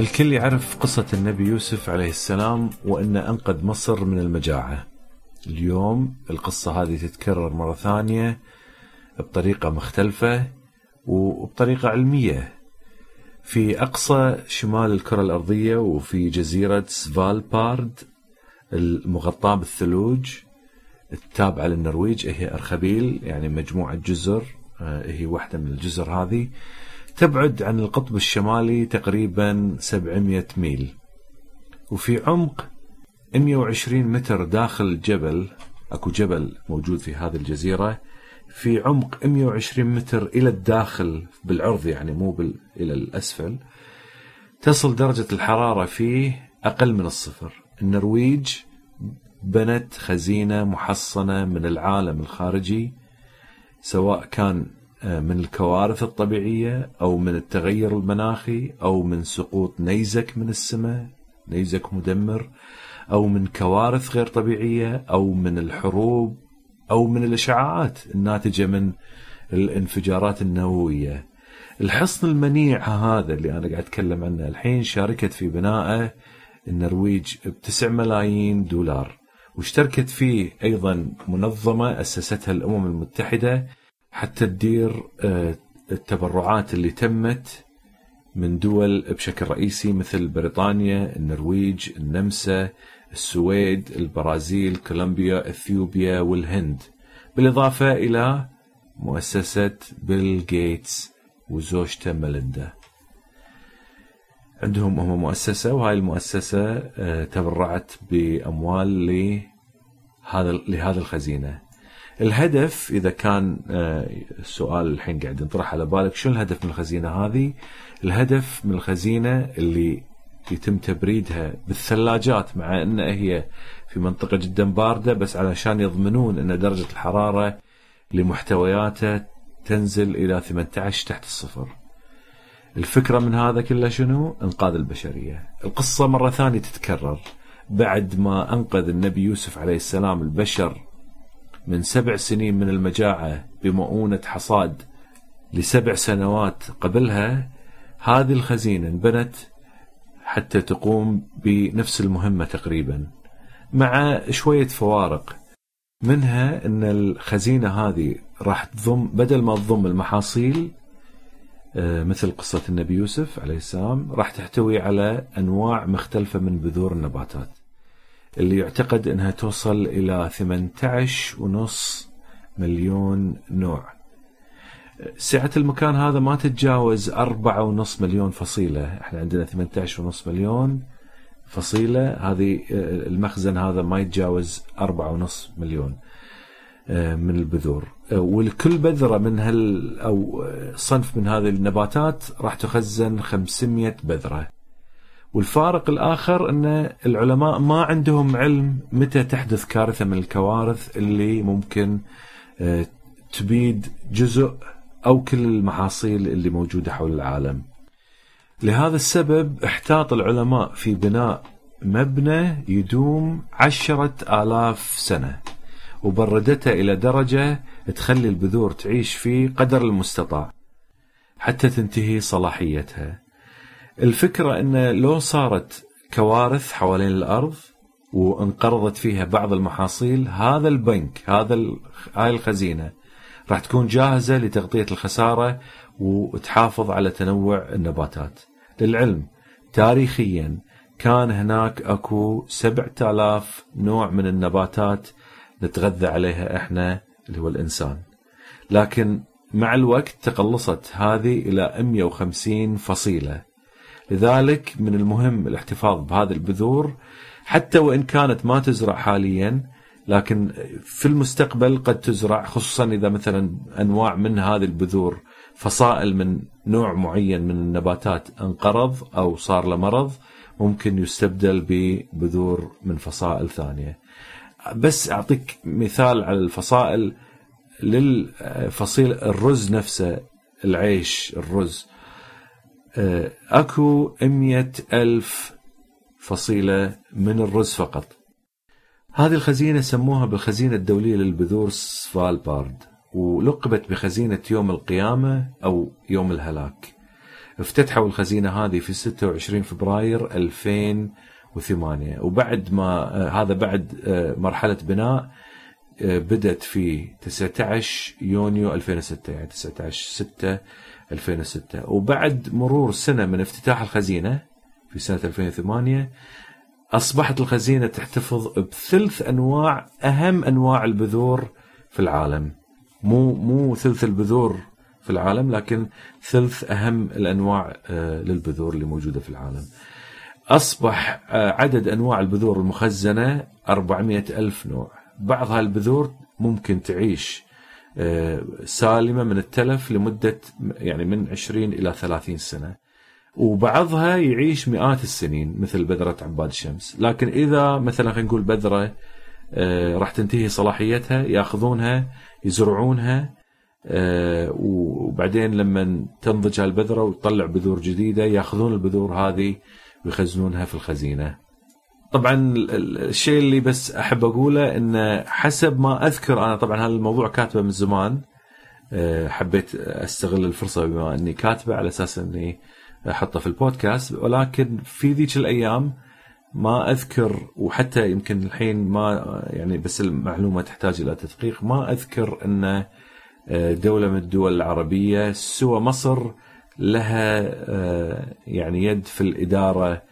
الكل يعرف قصة النبي يوسف عليه السلام وأنه أنقذ مصر من المجاعة. اليوم القصة هذه تتكرر مرة ثانية بطريقة مختلفة وبطريقة علمية. في أقصى شمال الكرة الأرضية وفي جزيرة سفالبارد المغطاة بالثلوج التابعة للنرويج هي أرخبيل يعني مجموعة جزر آه، هي واحدة من الجزر هذه. تبعد عن القطب الشمالي تقريبا 700 ميل. وفي عمق 120 متر داخل الجبل أكو جبل موجود في هذه الجزيرة في عمق 120 متر إلى الداخل بالعرض يعني مو بال... إلى الأسفل تصل درجة الحرارة فيه أقل من الصفر. النرويج بنت خزينة محصنة من العالم الخارجي سواء كان من الكوارث الطبيعية أو من التغير المناخي أو من سقوط نيزك من السماء نيزك مدمر أو من كوارث غير طبيعية أو من الحروب أو من الإشعاعات الناتجة من الانفجارات النووية. الحصن المنيع هذا اللي أنا قاعد أتكلم عنه الحين شاركت في بنائه النرويج بتسع ملايين دولار واشتركت فيه أيضا منظمة أسستها الأمم المتحدة حتى تدير آه، التبرعات اللي تمت من دول بشكل رئيسي مثل بريطانيا، النرويج، النمسا، السويد، البرازيل، كولومبيا، إثيوبيا والهند. بالإضافة إلى مؤسسة بيل جيتس وزوجته ميليندا. عندهم هم مؤسسة وهاي المؤسسة آه، تبرعت بأموال لهذا لهذا الخزينة. الهدف إذا كان السؤال آه، الحين قاعد ينطرح على بالك شو الهدف من الخزينة هذه؟ الهدف من الخزينة اللي يتم تبريدها بالثلاجات مع أن هي في منطقة جدا باردة بس علشان يضمنون أن درجة الحرارة لمحتوياته تنزل إلى 18 تحت الصفر. الفكرة من هذا كله شنو؟ إنقاذ البشرية. القصة مرة ثانية تتكرر بعد ما أنقذ النبي يوسف عليه السلام البشر من سبع سنين من المجاعة بمؤونة حصاد لسبع سنوات قبلها هذه الخزينة انبنت حتى تقوم بنفس المهمة تقريبا مع شوية فوارق. منها إن الخزينة هذه راح تضم بدل ما تضم المحاصيل آه، مثل قصة النبي يوسف عليه السلام راح تحتوي على أنواع مختلفة من بذور النباتات. اللي يعتقد إنها توصل إلى 18 ونص مليون نوع. سعة المكان هذا ما تتجاوز أربعة ونص مليون فصيلة. إحنا عندنا 18 ونص مليون فصيلة. هذه المخزن هذا ما يتجاوز أربعة ونص مليون آه، من البذور. والكل بذرة من هال أو صنف من هذه النباتات راح تخزن 500 بذرة. والفارق الآخر أن العلماء ما عندهم علم متى تحدث كارثة من الكوارث اللي ممكن آه، تبيد جزء أو كل المحاصيل اللي موجودة حول العالم. لهذا السبب احتاط العلماء في بناء مبنى يدوم عشرة آلاف سنة وبردته إلى درجة تخلي البذور تعيش فيه قدر المستطاع حتى تنتهي صلاحيتها. الفكرة أن لو صارت كوارث حوالين الأرض وانقرضت فيها بعض المحاصيل هذا البنك هذا هاي الخزينة راح تكون جاهزة لتغطية الخسارة وتحافظ على تنوع النباتات. للعلم تاريخيا كان هناك أكو 7000 نوع من النباتات نتغذى عليها إحنا اللي هو الإنسان. لكن مع الوقت تقلصت هذه إلى 150 فصيلة. لذلك من المهم الاحتفاظ بهذه البذور حتى وإن كانت ما تزرع حاليا لكن في المستقبل قد تزرع خصوصا إذا مثلا أنواع من هذه البذور فصائل من نوع معين من النباتات انقرض أو صار له مرض ممكن يستبدل ببذور من فصائل ثانية. بس أعطيك مثال على الفصائل للفصيل الرز نفسه العيش الرز آه، أكو مية ألف فصيلة من الرز فقط. هذه الخزينة سموها بالخزينة الدولية للبذور سفالبارد ولقبت بخزينة يوم القيامة أو يوم الهلاك. افتتحوا الخزينة هذه في 26 فبراير 2008 وبعد ما آه، هذا بعد آه، مرحلة بناء بدأت في 19 يونيو 2006 يعني 19 6 2006 وبعد مرور سنة من افتتاح الخزينة في سنة 2008 أصبحت الخزينة تحتفظ بثلث أنواع أهم أنواع البذور في العالم. مو مو ثلث البذور في العالم لكن ثلث أهم الأنواع آه، للبذور اللي موجودة في العالم. أصبح آه، عدد أنواع البذور المخزنة 400 ألف نوع. بعض هالبذور ممكن تعيش آه، سالمة من التلف لمدة يعني من 20 إلى 30 سنة وبعضها يعيش مئات السنين مثل بذرة عباد الشمس لكن إذا مثلا خلينا نقول بذرة راح تنتهي صلاحيتها يأخذونها يزرعونها آه، وبعدين لما تنضج هالبذرة وتطلع بذور جديدة يأخذون البذور هذه ويخزنونها في الخزينة. طبعا الشيء اللي بس أحب أقوله انه حسب ما أذكر أنا طبعا هذا الموضوع كاتبه من زمان. آه، حبيت أستغل الفرصة بما إني كاتبه على أساس إني أحطه في البودكاست. ولكن في ذيك الأيام ما أذكر وحتى يمكن الحين ما يعني بس المعلومة تحتاج إلى تدقيق ما أذكر انه آه، دولة من الدول العربية سوى مصر لها آه، يعني يد في الإدارة آه،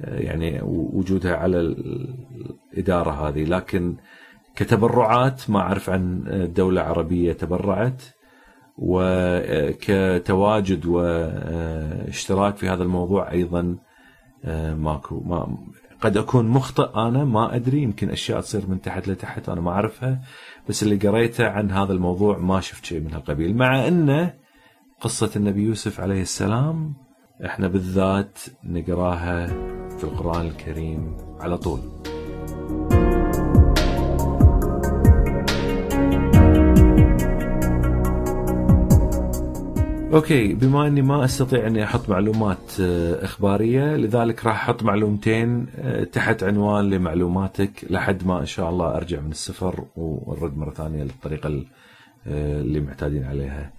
يعني وجودها على الإدارة هذه. لكن كتبرعات ما أعرف عن دولة عربية تبرعت وكتواجد واشتراك في هذا الموضوع أيضا ماكو ما قد أكون مخطئ أنا ما أدري يمكن أشياء تصير من تحت لتحت أنا ما أعرفها بس اللي قريته عن هذا الموضوع ما شفت شيء من هالقبيل مع أنه قصة النبي يوسف عليه السلام إحنا بالذات نقراها في القرآن الكريم على طول أوكي بما أني ما أستطيع أني أحط معلومات آه، إخبارية لذلك راح أحط معلومتين آه، تحت عنوان لمعلوماتك لحد ما إن شاء الله أرجع من السفر ونرد مرة ثانية للطريقة آه، اللي معتادين عليها.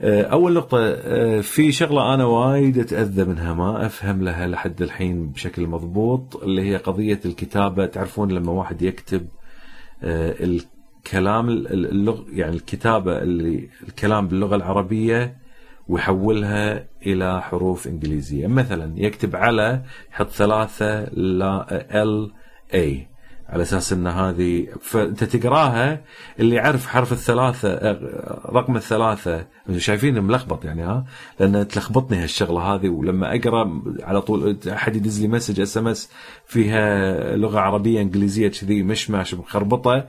أول نقطة في شغلة أنا وايد أتأذى منها ما أفهم لها لحد الحين بشكل مضبوط اللي هي قضية الكتابة. تعرفون لما واحد يكتب الكلام اللغ يعني الكتابة اللي الكلام باللغة العربية ويحولها إلى حروف إنجليزية. مثلا يكتب على يحط ثلاثة لا ال اي على أساس إن هذه فأنت تقراها اللي يعرف حرف الثلاثة رقم الثلاثة. شايفين ملخبط يعني ها؟ لأن تلخبطني هالشغلة هذه ولما أقرأ على طول أحد يدز لي message SMS فيها لغة عربية إنجليزية كذي مشمش مخربطة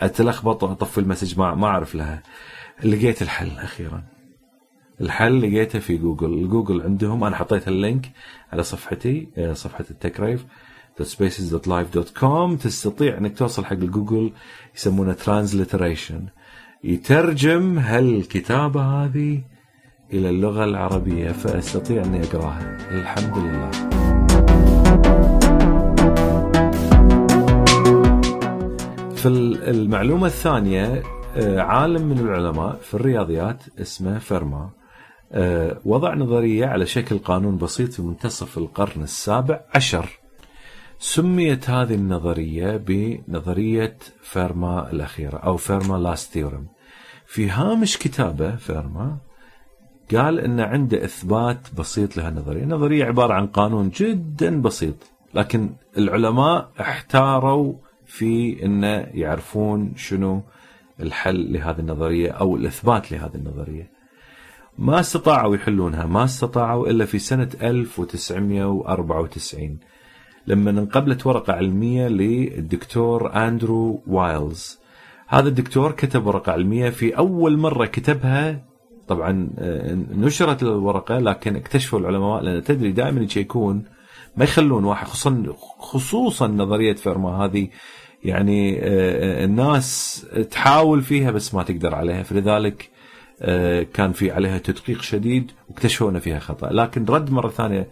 أتلخبط وأطفي ال message ما ما أعرف لها. لقيت الحل أخيرا. الحل لقيته في جوجل. جوجل عندهم أنا حطيت ال link على صفحتي آه، صفحة التكريف. spaces.live.com تستطيع إنك توصل حق الجوجل يسمونه transliteration يترجم هالكتابة هذه إلى اللغة العربية فأستطيع إني أقراها. الحمد لله. في المعلومة الثانية آه، عالم من العلماء في الرياضيات اسمه فيرما آه، وضع نظرية على شكل قانون بسيط في منتصف القرن السابع عشر. سميت هذه النظرية بنظرية فيرما الأخيرة أو Fermat's Last Theorem في هامش كتابه فيرما قال أن عنده إثبات بسيط لهالنظرية النظرية عبارة عن قانون جدا بسيط لكن العلماء احتاروا في أنه يعرفون شنو الحل لهذه النظرية أو الإثبات لهذه النظرية. ما استطاعوا يحلونها ما استطاعوا إلا في سنة 1994 لما انقبلت ورقة علمية للدكتور أندرو وايلز. هذا الدكتور كتب ورقة علمية في أول مرة كتبها. طبعا آه، نشرت الورقة لكن اكتشفوا العلماء لأن تدري دائما يكون. ما يخلون واحد خصوصا خصوصا نظرية فيرما هذه. يعني آه، آه، الناس تحاول فيها بس ما تقدر عليها. فلذلك كان في عليها تدقيق شديد واكتشفوا فيها خطأ. لكن رد مرة ثانية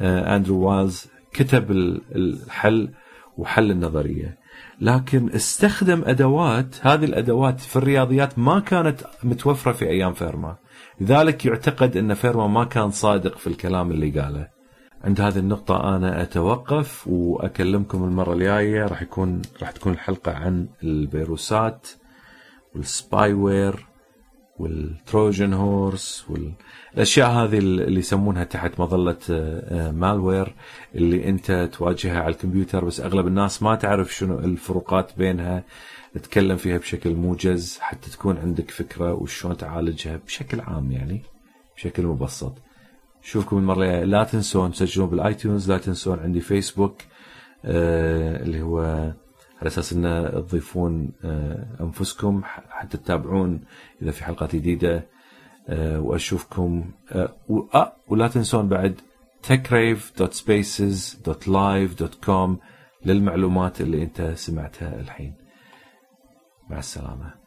أندرو وايلز كتب الحل وحل النظرية. لكن استخدم أدوات هذه الأدوات في الرياضيات ما كانت متوفرة في أيام فيرما. لذلك يعتقد أن فيرما ما كان صادق في الكلام اللي قاله. عند هذه النقطة أنا أتوقف وأكلمكم المرة الجاية. راح يكون راح تكون الحلقة عن الفيروسات وال spyware وال trojan horse والاشياء هذه اللي يسمونها تحت مظلة malware آه، اللي أنت تواجهها على الكمبيوتر بس أغلب الناس ما تعرف شنو الفروقات بينها. نتكلم فيها بشكل موجز حتى تكون عندك فكرة وشلون تعالجها بشكل عام يعني بشكل مبسط. اشوفكم المره لا تنسون تسجلون بالآيتونز لا تنسون عندي فيسبوك آه اللي هو على أساس أن تضيفون آه أنفسكم حتى تتابعون إذا في حلقات جديدة. آه وأشوفكم آه ولا تنسون بعد techrave.spaces.live.com للمعلومات اللي أنت سمعتها الحين. مع السلامة.